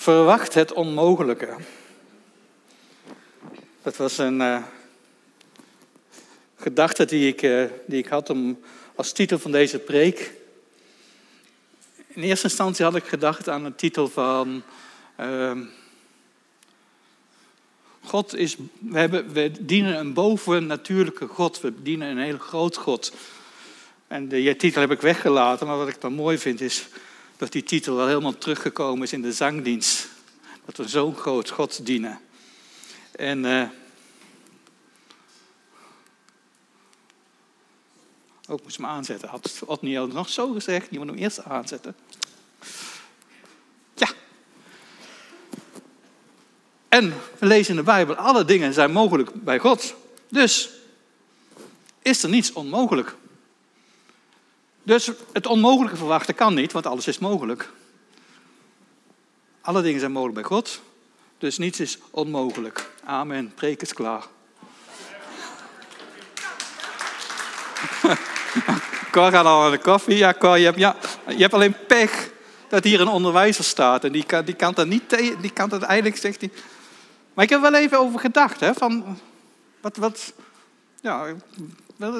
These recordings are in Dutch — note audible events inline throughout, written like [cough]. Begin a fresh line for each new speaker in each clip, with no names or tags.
Verwacht het onmogelijke. Dat was een uh, gedachte die ik, uh, die ik had om, als titel van deze preek. In eerste instantie had ik gedacht aan de titel van. Uh, God is. We, hebben, we dienen een bovennatuurlijke God. We dienen een heel groot God. En de titel heb ik weggelaten, maar wat ik dan mooi vind is dat die titel wel helemaal teruggekomen is in de zangdienst. Dat we zo'n groot God dienen. En uh, ook moest hem aanzetten. Had Otniel nog zo gezegd, je moet hem eerst aanzetten. Ja. En we lezen in de Bijbel, alle dingen zijn mogelijk bij God. Dus is er niets onmogelijk. Dus het onmogelijke verwachten kan niet, want alles is mogelijk. Alle dingen zijn mogelijk bij God, dus niets is onmogelijk. Amen. Preek is klaar. [laughs] Cor gaat al aan de koffie. Ja, Cor, je hebt, ja, je hebt alleen pech dat hier een onderwijzer staat. En die kan, die kan dat niet tegen, die kan dat eigenlijk, zegt hij. Maar ik heb wel even over gedacht, hè, van wat, wat, ja,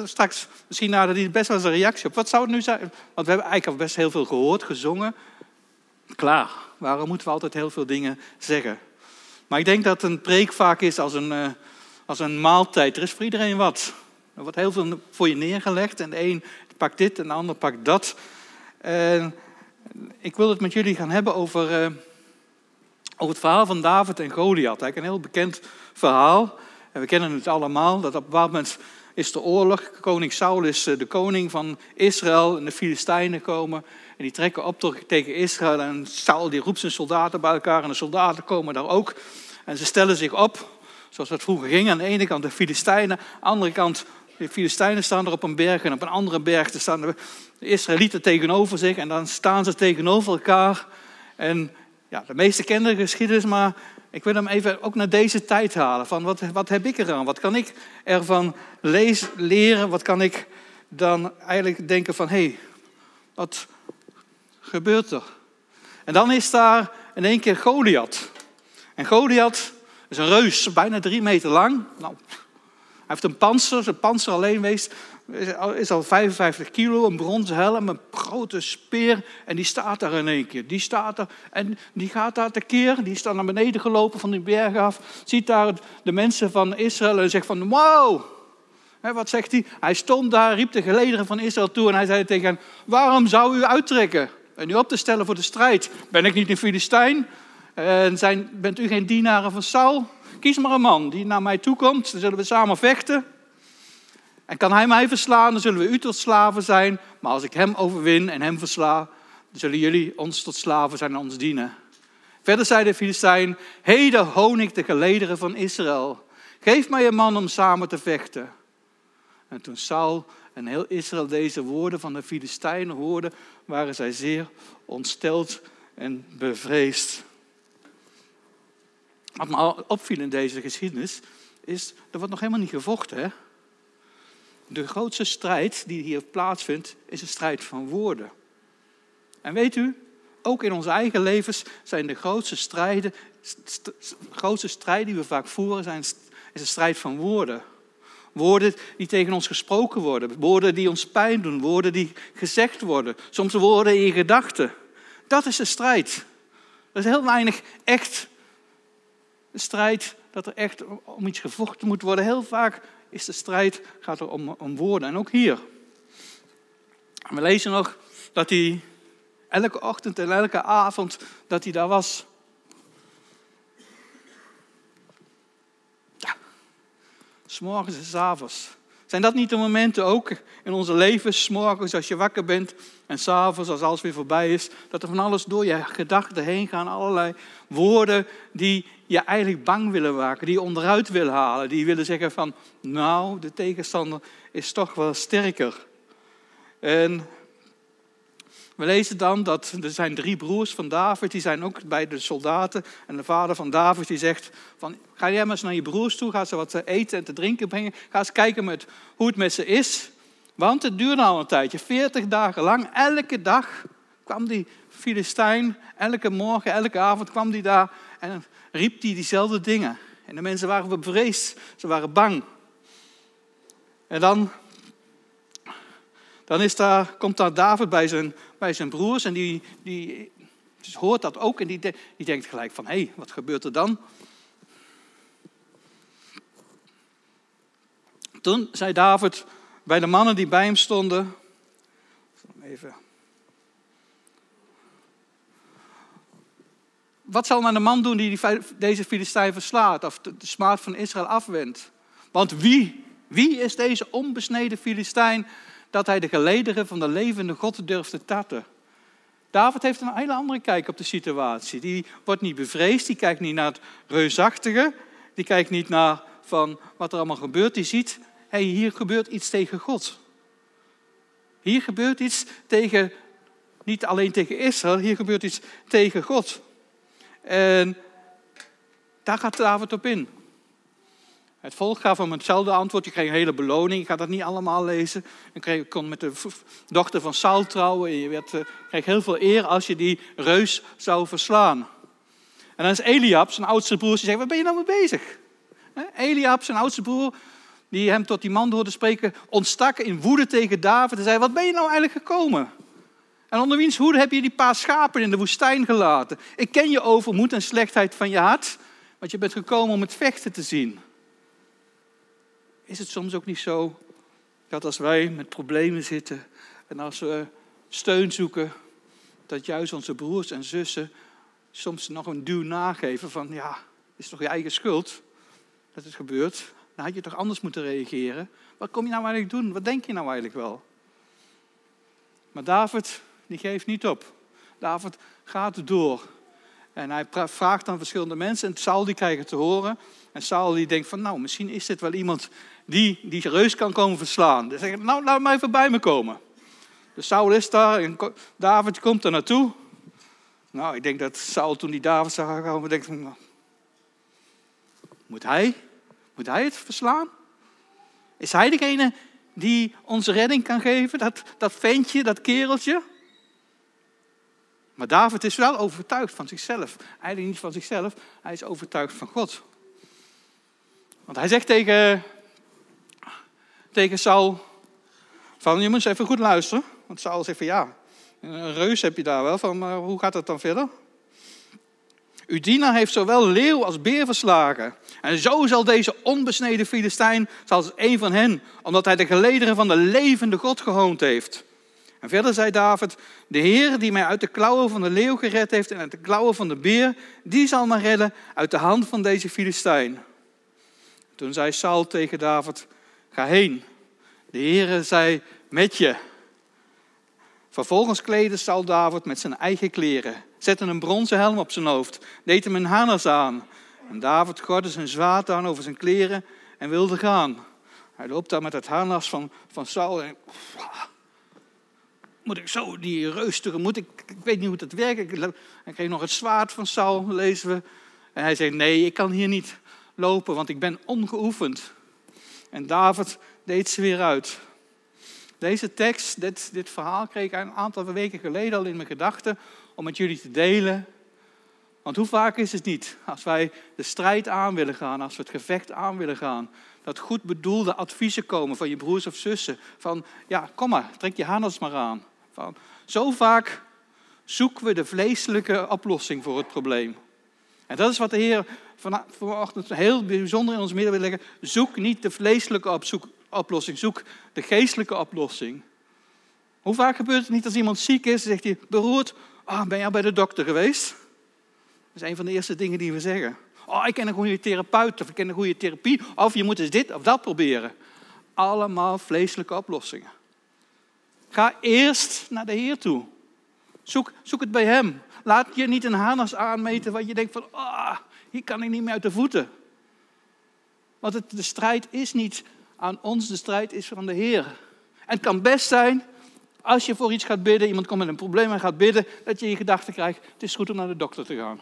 straks, misschien nadat hij best wel eens een reactie op. Wat zou het nu zijn? Want we hebben eigenlijk al best heel veel gehoord, gezongen. Klaar. Waarom moeten we altijd heel veel dingen zeggen? Maar ik denk dat een preek vaak is als een, uh, als een maaltijd. Er is voor iedereen wat. Er wordt heel veel voor je neergelegd. En de een pakt dit en de ander pakt dat. En ik wil het met jullie gaan hebben over, uh, over het verhaal van David en Goliath. Eigenlijk een heel bekend verhaal. En we kennen het allemaal. Dat op een bepaald moment is de oorlog. Koning Saul is eh, de koning van Israël en de Filistijnen komen. En die trekken op tegen Israël. En Saul die roept zijn soldaten bij elkaar en de soldaten komen daar ook. En ze stellen zich op, zoals dat vroeger ging. Aan de ene kant de Filistijnen, aan de andere kant de Filistijnen staan er op een berg en op een andere berg staan de Israëlieten tegenover zich. En dan staan ze tegenover elkaar. En ja, de meeste kennen de geschiedenis, maar ik wil hem even ook naar deze tijd halen. Van wat, wat heb ik eraan? Wat kan ik ervan leren? Wat kan ik dan eigenlijk denken van, hé, hey, wat gebeurt er? En dan is daar in één keer Goliath. En Goliath is een reus, bijna drie meter lang. Nou, heeft een panzer, zijn panzer alleen weegt is al 55 kilo, een bronzen helm, een grote speer. En die staat daar in één keer. Die staat er en die gaat daar tekeer. Die is dan naar beneden gelopen van die berg af. Ziet daar de mensen van Israël en zegt van wow. wat zegt hij? Hij stond daar, riep de gelederen van Israël toe en hij zei tegen hen, waarom zou u uittrekken en u op te stellen voor de strijd? Ben ik niet een Filistijn? En zijn, bent u geen dienaren van Saul? Kies maar een man die naar mij toe komt, dan zullen we samen vechten. En kan hij mij verslaan, dan zullen we u tot slaven zijn. Maar als ik hem overwin en hem versla, dan zullen jullie ons tot slaven zijn en ons dienen. Verder zei de Filistijn, heden hoon ik de gelederen van Israël. Geef mij een man om samen te vechten. En toen Saul en heel Israël deze woorden van de Filistijnen hoorden, waren zij zeer ontsteld en bevreesd. Wat me opviel in deze geschiedenis, is, er wordt nog helemaal niet gevochten. Hè? de grootste strijd die hier plaatsvindt, is een strijd van woorden. En weet u, ook in onze eigen levens zijn de grootste strijden, st grootste strijd die we vaak voeren, zijn, is een strijd van woorden. Woorden die tegen ons gesproken worden, woorden die ons pijn doen, woorden die gezegd worden, soms woorden in gedachten. Dat is de strijd. Er is heel weinig echt de strijd dat er echt om iets gevochten moet worden. Heel vaak is de strijd, gaat er om, om woorden. En ook hier. We lezen nog dat hij elke ochtend en elke avond dat hij daar was. Ja, s'morgens en s'avonds. Zijn dat niet de momenten ook in onze leven, s'morgens als je wakker bent en s'avonds als alles weer voorbij is, dat er van alles door je gedachten heen gaan, allerlei woorden die je eigenlijk bang willen maken, die je onderuit willen halen, die willen zeggen van, nou, de tegenstander is toch wel sterker. En we lezen dan dat er zijn drie broers van David, die zijn ook bij de soldaten. En de vader van David die zegt van, ga jij maar eens naar je broers toe, ga ze wat te eten en te drinken brengen. Ga eens kijken met, hoe het met ze is. Want het duurde al een tijdje, 40 dagen lang, elke dag kwam die Filistijn, elke morgen, elke avond kwam hij daar en riep hij diezelfde dingen. En de mensen waren bevreesd, ze waren bang. En dan, dan is daar, komt daar David bij zijn, bij zijn broers en die, die hoort dat ook en die, die denkt gelijk van, hé, hey, wat gebeurt er dan? Toen zei David bij de mannen die bij hem stonden, even wat zal men een man doen die deze Filistijn verslaat of de smaad van Israël afwendt? Want wie, wie is deze onbesneden Filistijn dat hij de gelederen van de levende God durft te tatten? David heeft een hele andere kijk op de situatie. Die wordt niet bevreesd, die kijkt niet naar het reusachtige, die kijkt niet naar van wat er allemaal gebeurt. Die ziet, hey, hier gebeurt iets tegen God. Hier gebeurt iets tegen, niet alleen tegen Israël, hier gebeurt iets tegen God. En daar gaat David op in. Het volk gaf hem hetzelfde antwoord. Je kreeg een hele beloning. Ik ga dat niet allemaal lezen. Je kon met de dochter van Saul trouwen. En je werd, eh, kreeg heel veel eer als je die reus zou verslaan. En dan is Eliab, zijn oudste broer, die zegt, waar ben je nou mee bezig? Eliab, zijn oudste broer, die hem tot die man hoorde spreken, ontstak in woede tegen David en zei, wat ben je nou eigenlijk gekomen? En onder wiens hoede heb je die paar schapen in de woestijn gelaten? Ik ken je overmoed en slechtheid van je hart, want je bent gekomen om het vechten te zien. Is het soms ook niet zo dat als wij met problemen zitten en als we steun zoeken, dat juist onze broers en zussen soms nog een duw nageven van ja, is toch je eigen schuld dat het gebeurt? Dan had je toch anders moeten reageren? Wat kom je nou eigenlijk doen? Wat denk je nou eigenlijk wel? Maar David, die geeft niet op. David gaat door. En hij vraagt aan verschillende mensen en Saul die krijgt het te horen. En Saul die denkt van nou, misschien is dit wel iemand die die reus kan komen verslaan. Dus hij zegt, nou laat maar even bij me komen. Dus Saul is daar en David komt er naartoe. Nou, ik denk dat Saul toen die David zag komen, denkt van, nou, moet hij? Moet hij het verslaan? Is hij degene die onze redding kan geven? Dat, dat ventje, dat kereltje? Maar David is wel overtuigd van zichzelf. Eigenlijk niet van zichzelf, hij is overtuigd van God. Want hij zegt tegen, tegen Saul, van je moet eens even goed luisteren. Want Saul zegt van ja, een reus heb je daar wel, van, maar hoe gaat het dan verder? Uw heeft zowel leeuw als beer verslagen. En zo zal deze onbesneden Filistijn, zoals een van hen, omdat hij de gelederen van de levende God gehoond heeft. En verder zei David, de Heer die mij uit de klauwen van de leeuw gered heeft en uit de klauwen van de beer, die zal mij redden uit de hand van deze Filistijn. Toen zei Saul tegen David, ga heen. De Heer zei met je. Vervolgens kleedde Saul David met zijn eigen kleren, zette een bronzen helm op zijn hoofd, deed hem een harnas aan. En David gordde zijn zwaard aan over zijn kleren en wilde gaan. Hij loopt daar met het harnas van, van Saul en moet ik zo die reus tegemoet? Ik, ik weet niet hoe dat werkt. Hij kreeg nog het zwaard van Saul, lezen we. En hij zei, nee, ik kan hier niet lopen, want ik ben ongeoefend. En David deed ze weer uit. Deze tekst, dit, dit verhaal kreeg ik een aantal weken geleden al in mijn gedachten om met jullie te delen. Want hoe vaak is het niet, als wij de strijd aan willen gaan, als we het gevecht aan willen gaan, dat goed bedoelde adviezen komen van je broers of zussen. Van, ja, kom maar, trek je harnas maar aan. Zo vaak zoeken we de vleeselijke oplossing voor het probleem. En dat is wat de Heer vanochtend heel bijzonder in ons midden wil leggen. Zoek niet de vleeselijke oplossing, zoek de geestelijke oplossing. Hoe vaak gebeurt het niet als iemand ziek is, zegt hij, beroerd, oh, ben jij bij de dokter geweest? Dat is een van de eerste dingen die we zeggen. Oh, ik ken een goede therapeut of ik ken een goede therapie. Of je moet eens dit of dat proberen. Allemaal vleeselijke oplossingen. Ga eerst naar de Heer toe. Zoek, zoek het bij Hem. Laat je niet een harnas aanmeten wat je denkt van, ah, hier kan ik niet meer uit de voeten. Want het, de strijd is niet aan ons, de strijd is van de Heer. En het kan best zijn, als je voor iets gaat bidden, iemand komt met een probleem en gaat bidden, dat je in gedachten krijgt, het is goed om naar de dokter te gaan.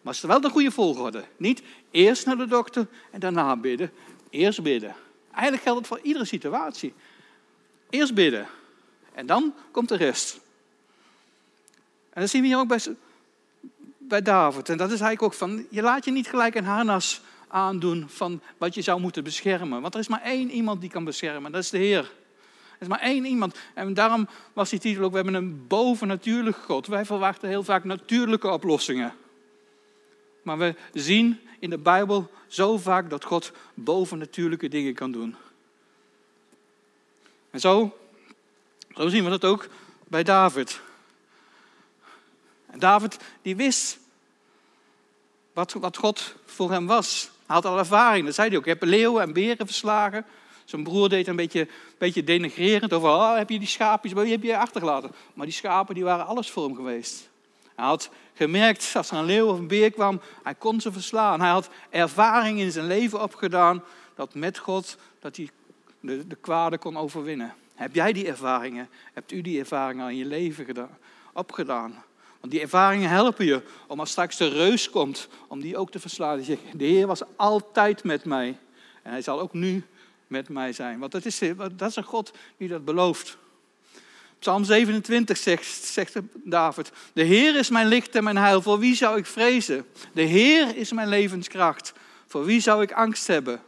Maar het is wel de goede volgorde. Niet eerst naar de dokter en daarna bidden. Eerst bidden. Eigenlijk geldt het voor iedere situatie. Eerst bidden. En dan komt de rest. En dat zien we hier ook bij, bij David. En dat is eigenlijk ook van, je laat je niet gelijk een harnas aandoen van wat je zou moeten beschermen. Want er is maar één iemand die kan beschermen, dat is de Heer. Er is maar één iemand. En daarom was die titel ook, we hebben een bovennatuurlijk God. Wij verwachten heel vaak natuurlijke oplossingen. Maar we zien in de Bijbel zo vaak dat God bovennatuurlijke dingen kan doen. En zo, zien we dat ook bij David. En David die wist wat, wat God voor hem was. Hij had al ervaring, dat zei hij ook. Ik heb leeuwen en beren verslagen. Zijn broer deed een beetje, beetje denigrerend over, oh, heb je die schaapjes, die heb je achtergelaten. Maar die schapen die waren alles voor hem geweest. Hij had gemerkt, als er een leeuw of een beer kwam, hij kon ze verslaan. Hij had ervaring in zijn leven opgedaan, dat met God, dat hij de, de kwade kon overwinnen. Heb jij die ervaringen? Hebt u die ervaringen al in je leven gedaan, opgedaan? Want die ervaringen helpen je om als straks de reus komt, om die ook te verslaan. Zegt, de Heer was altijd met mij. En hij zal ook nu met mij zijn. Want dat is, dat is een God die dat belooft. Psalm 27 zegt, zegt David, de Heer is mijn licht en mijn heil, voor wie zou ik vrezen? De Heer is mijn levenskracht, voor wie zou ik angst hebben?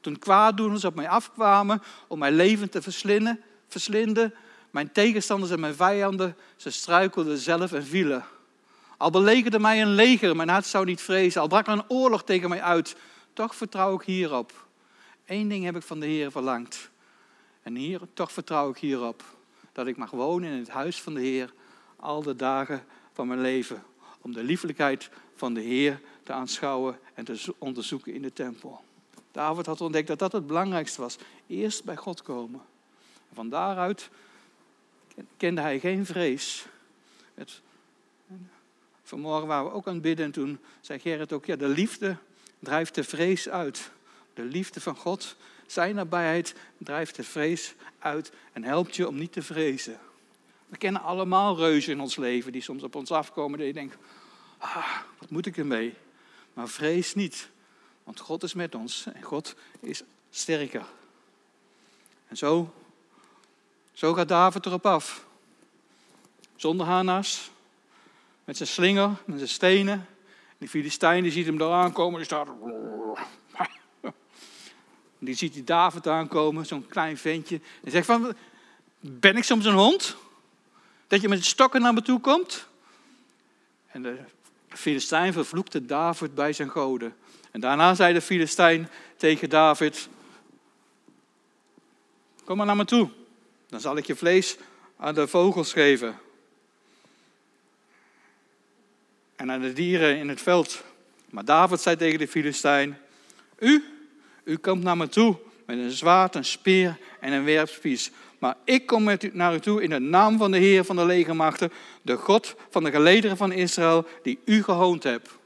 Toen kwaaddoeners op mij afkwamen om mijn leven te verslinden, verslinden mijn tegenstanders en mijn vijanden, ze struikelden zelf en vielen. Al belegerde mij een leger, mijn hart zou niet vrezen. Al brak er een oorlog tegen mij uit, toch vertrouw ik hierop. Eén ding heb ik van de Heer verlangd. En hier, toch vertrouw ik hierop. Dat ik mag wonen in het huis van de Heer al de dagen van mijn leven. Om de liefelijkheid van de Heer te aanschouwen en te onderzoeken in de tempel. David had ontdekt dat dat het belangrijkste was. Eerst bij God komen. van daaruit kende hij geen vrees. Het, vanmorgen waren we ook aan het bidden en toen zei Gerrit ook, ja, de liefde drijft de vrees uit. De liefde van God, zijn nabijheid, drijft de vrees uit en helpt je om niet te vrezen. We kennen allemaal reuzen in ons leven die soms op ons afkomen. Dat je denkt, ah, wat moet ik ermee? Maar vrees niet, want God is met ons en God is sterker. En zo, zo gaat David erop af. Zonder harnas, met zijn slinger, met zijn stenen. Die Filistijn die ziet hem daar aankomen, die staat [laughs] die ziet die David aankomen, zo'n klein ventje. En zegt van, ben ik soms een hond? Dat je met stokken naar me toe komt? En de Filistijn vervloekte David bij zijn goden. En daarna zei de Filistijn tegen David, kom maar naar me toe. Dan zal ik je vlees aan de vogels geven. En aan de dieren in het veld. Maar David zei tegen de Filistijn, u u komt naar me toe met een zwaard, een speer en een werpspies. Maar ik kom met u, naar u toe in de naam van de Heer van de legermachten, de God van de gelederen van Israël, die u gehoond hebt.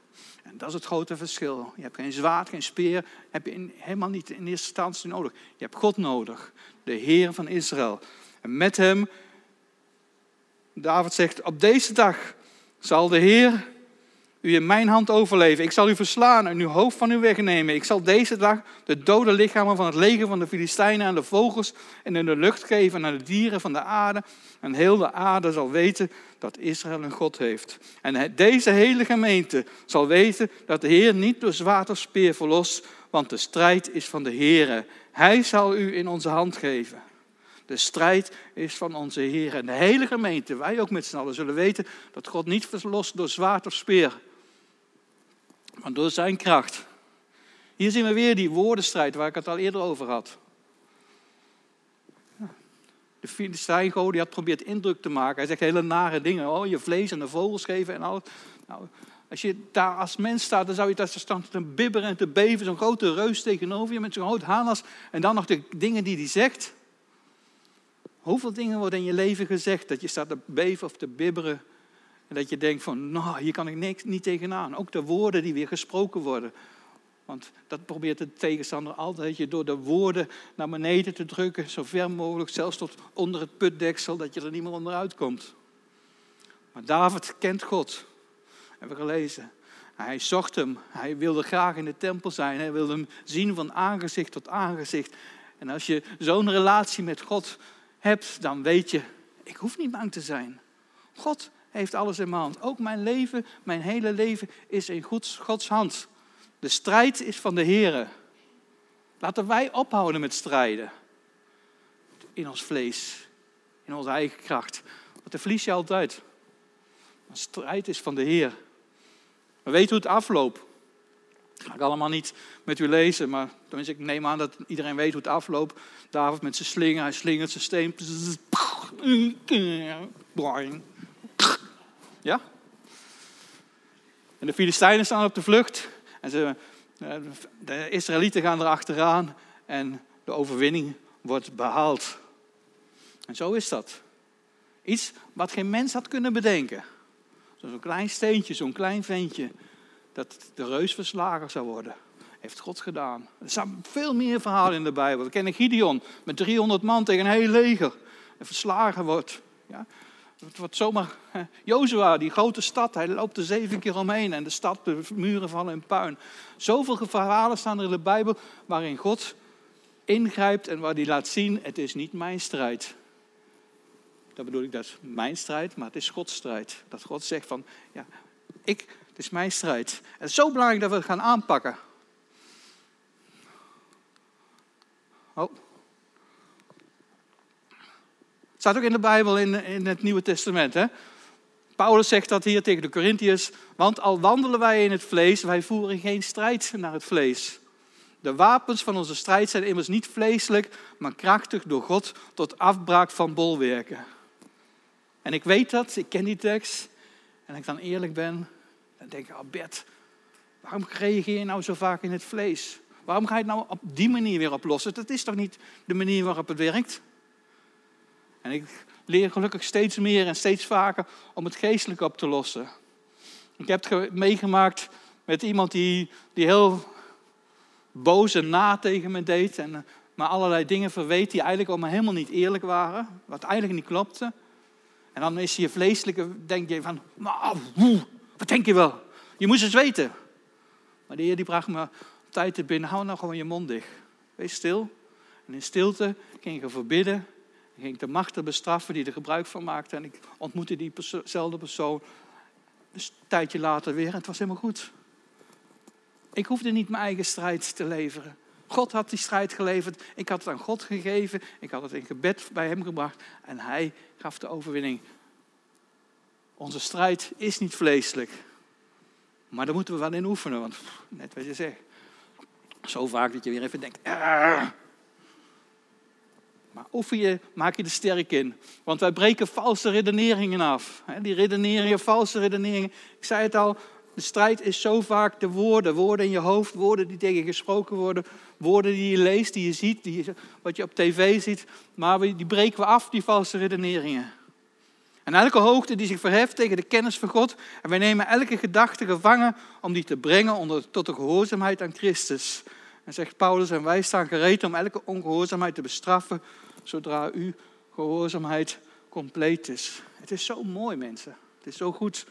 Dat is het grote verschil. Je hebt geen zwaard, geen speer, heb je helemaal niet in eerste instantie nodig. Je hebt God nodig, de Heer van Israël. En met hem, David zegt, op deze dag zal de Heer u in mijn hand overleven. Ik zal u verslaan en uw hoofd van u wegnemen. Ik zal deze dag de dode lichamen van het leger van de Filistijnen aan de vogels en in de lucht geven aan de dieren van de aarde. En heel de aarde zal weten dat Israël een God heeft. En deze hele gemeente zal weten dat de Heer niet door zwaard of speer verlost, want de strijd is van de Heer. Hij zal u in onze hand geven. De strijd is van onze Heer. En de hele gemeente, wij ook met z'n allen, zullen weten dat God niet verlost door zwaard of speer maar door zijn kracht. Hier zien we weer die woordenstrijd waar ik het al eerder over had. De Filistijn Goliath probeert indruk te maken. Hij zegt hele nare dingen. Oh, je vlees aan de vogels geven en alles. Nou, als je daar als mens staat, dan zou je daar staan te bibberen en te beven. Zo'n grote reus tegenover je met zo'n groot harnas. En dan nog de dingen die hij zegt. Hoeveel dingen worden in je leven gezegd dat je staat te beven of te bibberen en dat je denkt van, nou, hier kan ik niks, niet tegenaan. Ook de woorden die weer gesproken worden. Want dat probeert de tegenstander altijd, je door de woorden naar beneden te drukken, zo ver mogelijk, zelfs tot onder het putdeksel, dat je er niet meer onderuit komt. Maar David kent God, hebben we gelezen. Hij zocht hem, hij wilde graag in de tempel zijn, hij wilde hem zien van aangezicht tot aangezicht. En als je zo'n relatie met God hebt, dan weet je, ik hoef niet bang te zijn. God heeft alles in mijn hand. Ook mijn leven, mijn hele leven is in Gods, hand. De strijd is van de Heer. Laten wij ophouden met strijden. In ons vlees, in onze eigen kracht. Want dan verlies je altijd. Maar strijd is van de Heer. We weten hoe het afloopt. Dat ga ik allemaal niet met u lezen, maar tenminste, ik neem aan dat iedereen weet hoe het afloopt. David met zijn slinger, hij slingert zijn steen. Ja? En de Filistijnen staan op de vlucht. En ze, eh, de Israëlieten gaan erachteraan. En de overwinning wordt behaald. En zo is dat. Iets wat geen mens had kunnen bedenken. Zo'n klein steentje, zo'n klein ventje. Dat de reus verslagen zou worden. Heeft God gedaan. Er staan veel meer verhalen in de Bijbel. We kennen Gideon met 300 man tegen een heel leger. En verslagen wordt. Ja? Het wordt zomaar. [laughs] Jozua, die grote stad, hij loopt er zeven keer omheen en de stad, de muren vallen in puin. Zoveel verhalen staan er in de Bijbel waarin God ingrijpt en waar hij laat zien: het is niet mijn strijd. Dat bedoel ik, dat mijn strijd, maar het is Gods strijd. Dat God zegt van, ja, ik, het is mijn strijd. En het is zo belangrijk dat we het gaan aanpakken. Oh. Het staat ook in de Bijbel in, in het Nieuwe Testament. Hè? Paulus zegt dat hier tegen de Corinthiërs. Want al wandelen wij in het vlees, wij voeren geen strijd naar het vlees. De wapens van onze strijd zijn immers niet vleeselijk, maar krachtig door God tot afbraak van bolwerken. En ik weet dat, ik ken die tekst. En als ik dan eerlijk ben, dan denk ik, oh Bert, waarom reageer je nou zo vaak in het vlees? Waarom ga je het nou op die manier weer oplossen? Dat is toch niet de manier waarop het werkt? En ik leer gelukkig steeds meer en steeds vaker om het geestelijk op te lossen. Ik heb het meegemaakt met iemand die, die heel boos en na tegen me deed. En, eh, maar allerlei dingen verweet die eigenlijk allemaal helemaal niet eerlijk waren. Wat eigenlijk niet klopte. En dan is je vleeselijke, denk je van, nou, wat denk je wel? Je moest het weten. Maar de Heer die bracht me tijd te binnen, hou nou gewoon je mond dicht. Wees stil. En in stilte ging ik verbidden. Ik ging de machten bestraffen die er gebruik van maakten. En ik ontmoette diezelfde persoon dus een tijdje later weer. En het was helemaal goed. Ik hoefde niet mijn eigen strijd te leveren. God had die strijd geleverd. Ik had het aan God gegeven. Ik had het in gebed bij hem gebracht. En hij gaf de overwinning. Onze strijd is niet vleeselijk. Maar daar moeten we wel in oefenen. Want net wat je zegt. Zo vaak dat je weer even denkt. Maar oefen je, maak je er sterk in. Want wij breken valse redeneringen af. Die redeneringen, valse redeneringen. Ik zei het al, de strijd is zo vaak de woorden. Woorden in je hoofd, woorden die tegen je gesproken worden. Woorden die je leest, die je ziet, die wat je op tv ziet. Maar die breken we af, die valse redeneringen. En elke hoogte die zich verheft tegen de kennis van God. En wij nemen elke gedachte gevangen om die te brengen onder, tot de gehoorzaamheid aan Christus. En zegt Paulus, en wij staan gereed om elke ongehoorzaamheid te bestraffen, zodra uw gehoorzaamheid compleet is. Het is zo mooi, mensen. Het is zo goed.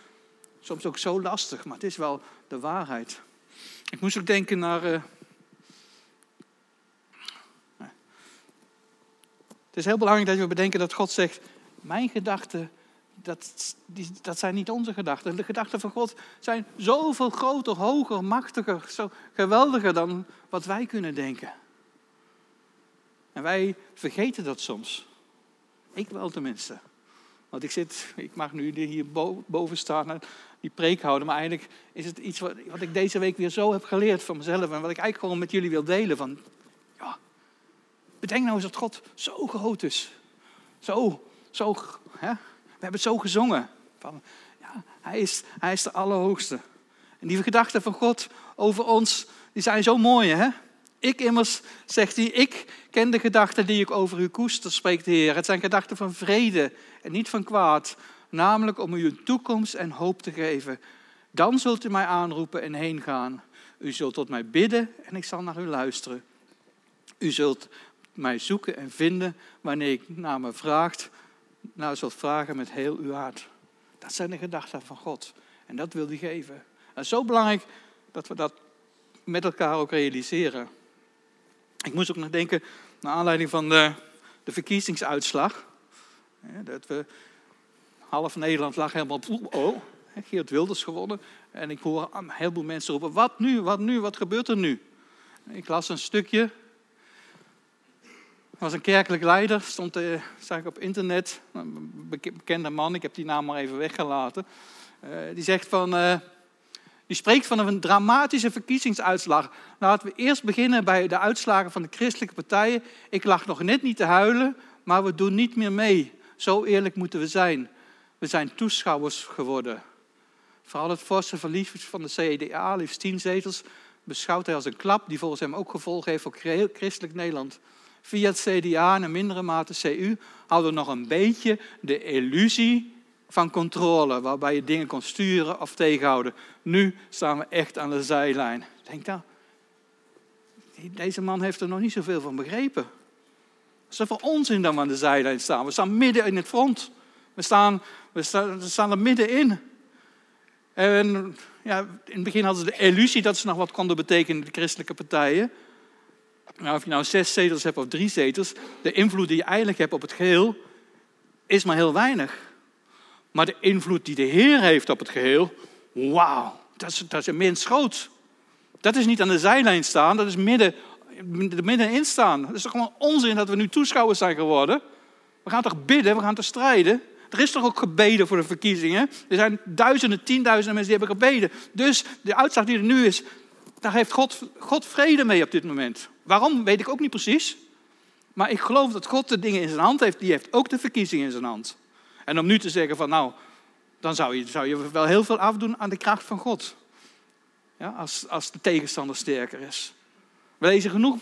Soms ook zo lastig, maar het is wel de waarheid. Ik moest ook denken naar. Uh... Het is heel belangrijk dat we bedenken dat God zegt: Mijn gedachten, dat, die, dat zijn niet onze gedachten. De gedachten van God zijn zoveel groter, hoger, machtiger, zo geweldiger dan wat wij kunnen denken. En wij vergeten dat soms. Ik wel tenminste. Want ik, zit, ik mag nu hier boven staan en die preek houden. Maar eigenlijk is het iets wat, ik deze week weer zo heb geleerd van mezelf. En wat ik eigenlijk gewoon met jullie wil delen. Van, ja, bedenk nou eens dat God zo groot is. Zo, zo, hè? We hebben het zo gezongen. Van, ja, hij, is, hij is de Allerhoogste. En die gedachten van God over ons, die zijn zo mooi, hè? Ik immers, zegt hij, ik ken de gedachten die ik over u koester, spreekt de Heer. Het zijn gedachten van vrede en niet van kwaad, namelijk om u een toekomst en hoop te geven. Dan zult u mij aanroepen en heen gaan. U zult tot mij bidden en ik zal naar u luisteren. U zult mij zoeken en vinden wanneer ik naar me vraagt, nou zult vragen met heel uw hart. Dat zijn de gedachten van God. En dat wil hij geven. Is zo belangrijk dat we dat met elkaar ook realiseren. Ik moest ook nog denken, naar aanleiding van de, de verkiezingsuitslag, dat we half Nederland lag helemaal... Oh, Geert Wilders gewonnen. En ik hoor een heleboel mensen roepen, wat nu, wat nu, wat gebeurt er nu? Ik las een stukje. Was een kerkelijk leider, stond, uh, zag ik op internet, een bekende man, ik heb die naam maar even weggelaten. Uh, die zegt van, uh, die spreekt van een dramatische verkiezingsuitslag. Laten we eerst beginnen bij de uitslagen van de christelijke partijen. Ik lag nog net niet te huilen, maar we doen niet meer mee. Zo eerlijk moeten we zijn. We zijn toeschouwers geworden. Vooral het forse verlies van de CDA, liefst tien zetels, beschouwt hij als een klap die volgens hem ook gevolgen heeft voor christelijk Nederland. Via het CDA en in mindere mate CU hadden we nog een beetje de illusie van controle, waarbij je dingen kon sturen of tegenhouden. Nu staan we echt aan de zijlijn. Denk dan, deze man heeft er nog niet zoveel van begrepen. Wat is er voor onzin dat aan de zijlijn staan? We staan midden in het front. We staan, we staan, we staan er middenin. En ja, in het begin hadden ze de illusie dat ze nog wat konden betekenen, de christelijke partijen. Nou, of je nou zes zetels hebt of drie zetels, de invloed die je eigenlijk hebt op het geheel is maar heel weinig. Maar de invloed die de Heer heeft op het geheel, wauw, dat is, dat is immens groot. Dat is niet aan de zijlijn staan, dat is midden, middenin staan. Het is toch gewoon onzin dat we nu toeschouwers zijn geworden. We gaan toch bidden, we gaan toch strijden. Er is toch ook gebeden voor de verkiezingen? Er zijn duizenden, tienduizenden mensen die hebben gebeden. Dus de uitslag die er nu is, daar heeft God, God vrede mee op dit moment. Waarom, weet ik ook niet precies. Maar ik geloof dat God de dingen in zijn hand heeft. Die heeft ook de verkiezingen in zijn hand. En om nu te zeggen van nou, dan zou je, zou je wel heel veel afdoen aan de kracht van God. Ja, als, als de tegenstander sterker is. We lezen genoeg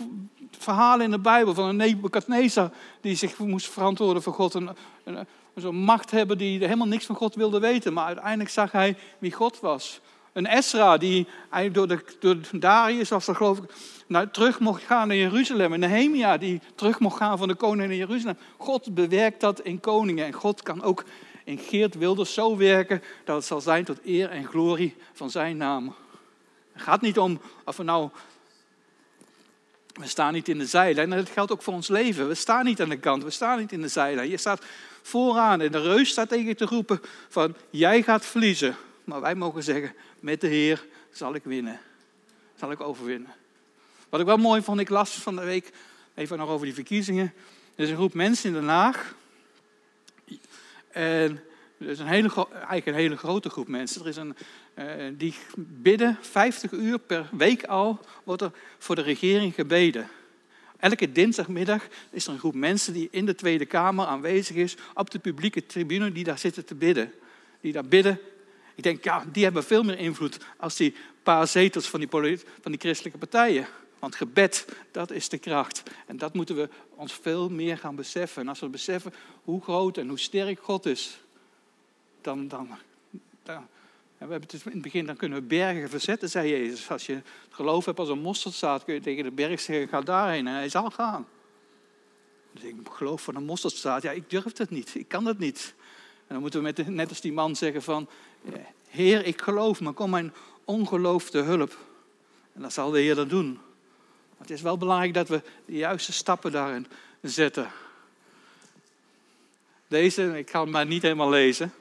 verhalen in de Bijbel van een Nebuchadnezzar die zich moest verantwoorden voor God. Een, een, macht hebben die helemaal niks van God wilde weten. Maar uiteindelijk zag hij wie God was. Een Esra die eigenlijk door, de, door Darius, was dat geloof ik, nou, terug mocht gaan naar Jeruzalem. En Nehemia die terug mocht gaan van de koning naar Jeruzalem. God bewerkt dat in koningen. En God kan ook in Geert Wilders zo werken dat het zal zijn tot eer en glorie van zijn naam. Het gaat niet om of we nou we staan niet in de zijlijn. En dat geldt ook voor ons leven. We staan niet aan de kant. We staan niet in de zijlijn. Je staat vooraan en de reus staat tegen je te roepen van jij gaat verliezen. Maar wij mogen zeggen, met de Heer zal ik winnen. Zal ik overwinnen. Wat ik wel mooi vond, ik las van de week even nog over die verkiezingen. Er is een groep mensen in Den Haag. En er is een hele, eigenlijk een hele grote groep mensen. Er is een, uh, die bidden 50 uur per week al, wordt er voor de regering gebeden. Elke dinsdagmiddag is er een groep mensen die in de Tweede Kamer aanwezig is, op de publieke tribune, die daar zitten te bidden. Die daar bidden. Ik denk, ja, die hebben veel meer invloed als die paar zetels van die, van die christelijke partijen. Want gebed, dat is de kracht. En dat moeten we ons veel meer gaan beseffen. En als we beseffen hoe groot en hoe sterk God is, dan, dan, dan we hebben het in het begin, dan kunnen we bergen verzetten, zei Jezus. Als je het geloof hebt als een mosterdzaad, kun je tegen de berg zeggen, ga daarheen. En hij zal gaan. Dus ik geloof van een mosterdzaad, ja, ik durf het niet, ik kan het niet. Dan moeten we met net als die man zeggen van, Heer, ik geloof, maar kom mijn ongeloof te hulp. En dat zal de Heer dat doen. Maar het is wel belangrijk dat we de juiste stappen daarin zetten. Deze, ik ga hem maar niet helemaal lezen.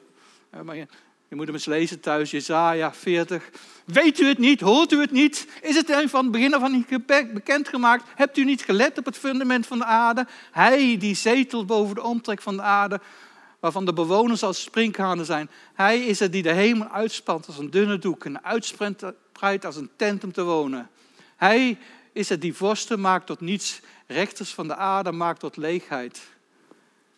Maar je moet hem eens lezen thuis, Jezaja 40. Weet u het niet? Hoort u het niet? Is het van het begin af aan bekendgemaakt? Hebt u niet gelet op het fundament van de aarde? Hij die zetelt boven de omtrek van de aarde, waarvan de bewoners als sprinkhanen zijn. Hij is het die de hemel uitspant als een dunne doek en uitspreidt als een tent om te wonen. Hij is het die vorsten maakt tot niets, rechters van de aarde maakt tot leegheid.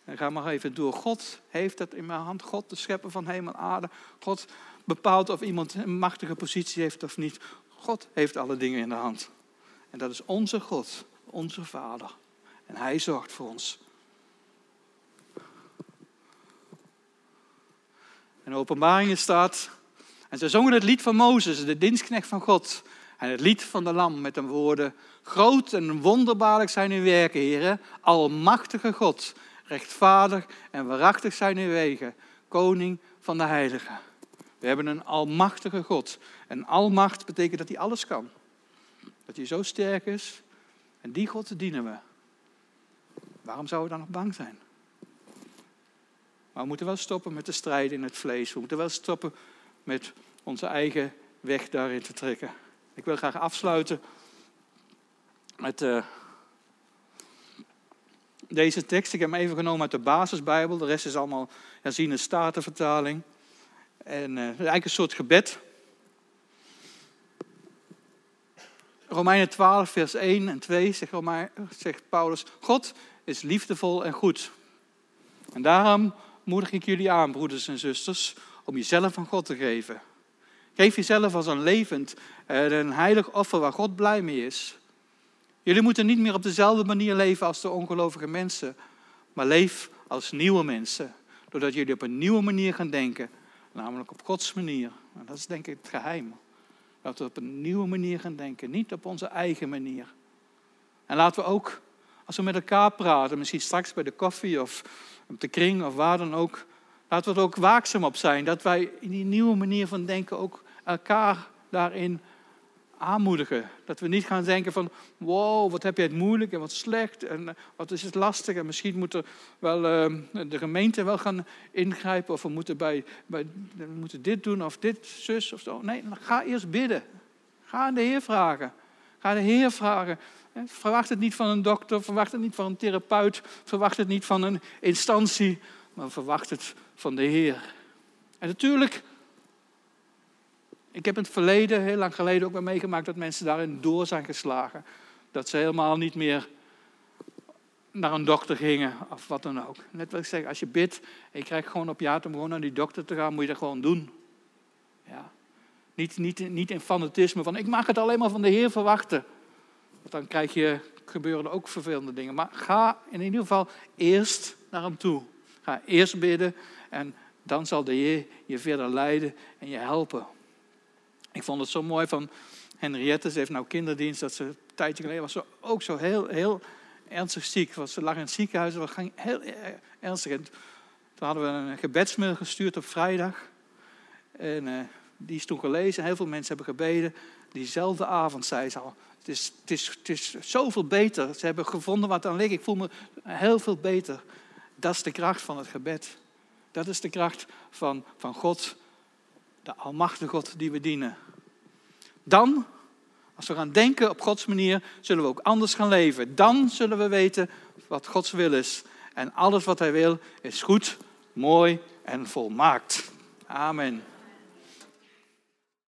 En ga maar even door. God heeft het in mijn hand. God, de schepper van hemel en aarde. God bepaalt of iemand een machtige positie heeft of niet. God heeft alle dingen in de hand. En dat is onze God, onze Vader. En Hij zorgt voor ons. In de openbaringen staat, en ze zongen het lied van Mozes, de dienstknecht van God. En het lied van de Lam met de woorden, groot en wonderbaarlijk zijn uw werken, heren, almachtige God rechtvaardig en waarachtig zijn uw wegen, koning van de heiligen. We hebben een almachtige God. En almacht betekent dat hij alles kan. Dat hij zo sterk is. En die God dienen we. Waarom zouden we dan nog bang zijn? Maar we moeten wel stoppen met de strijd in het vlees. We moeten wel stoppen met onze eigen weg daarin te trekken. Ik wil graag afsluiten met uh, deze tekst. Ik heb hem even genomen uit de basisbijbel. De rest is allemaal herziene statenvertaling. En uh, eigenlijk een soort gebed. Romeinen 12, vers 1 en 2 zegt, zegt Paulus: God is liefdevol en goed. En daarom moedig ik jullie aan, broeders en zusters, om jezelf aan God te geven. Geef jezelf als een levend en een heilig offer waar God blij mee is. Jullie moeten niet meer op dezelfde manier leven als de ongelovige mensen, maar leef als nieuwe mensen. Doordat jullie op een nieuwe manier gaan denken, namelijk op Gods manier. En dat is denk ik het geheim. Dat we op een nieuwe manier gaan denken, niet op onze eigen manier. En laten we ook, als we met elkaar praten, misschien straks bij de koffie of op de kring of waar dan ook, laten we er ook waakzaam op zijn. Dat wij in die nieuwe manier van denken ook elkaar daarin aanmoedigen. Dat we niet gaan denken van, wow, wat heb je het moeilijk en wat slecht en eh, wat is het lastig. En misschien moet er wel uh, de gemeente wel gaan ingrijpen of we moeten, bij, bij, we moeten dit doen of dit, zus of zo. Nee, ga eerst bidden. Ga aan de Heer vragen. Ga de Heer vragen. Verwacht het niet van een dokter, verwacht het niet van een therapeut, verwacht het niet van een instantie, maar verwacht het van de Heer. En natuurlijk ik heb in het verleden, heel lang geleden, ook wel meegemaakt dat mensen daarin door zijn geslagen. Dat ze helemaal niet meer naar een dokter gingen of wat dan ook. Net wat ik zeg, als je bidt en je krijgt gewoon op ja om gewoon naar die dokter te gaan, moet je dat gewoon doen. Ja. Niet, niet, niet in fanatisme van ik mag het alleen maar van de Heer verwachten. Want dan krijg je, gebeuren er ook vervelende dingen. Maar ga in ieder geval eerst naar hem toe. Ga eerst bidden en dan zal de Heer je verder leiden en je helpen. Ik vond het zo mooi van Henriette. Ze heeft nou kinderdienst. Dat ze een tijdje geleden was ze ook zo heel, heel ernstig ziek. Ze lag in het ziekenhuis. Dat ging heel ernstig. En toen hadden we een gebedsmail gestuurd op vrijdag. En uh, die is toen gelezen. Heel veel mensen hebben gebeden. Diezelfde avond zei ze al. Het is, het, is, het is zoveel beter. Ze hebben gevonden wat aan ligt. Ik voel me heel veel beter. Dat is de kracht van het gebed. Dat is de kracht van, van God de almachtige God die we dienen. Dan, als we gaan denken op Gods manier, zullen we ook anders gaan leven. Dan zullen we weten wat Gods wil is. En alles wat Hij wil is goed, mooi en volmaakt. Amen.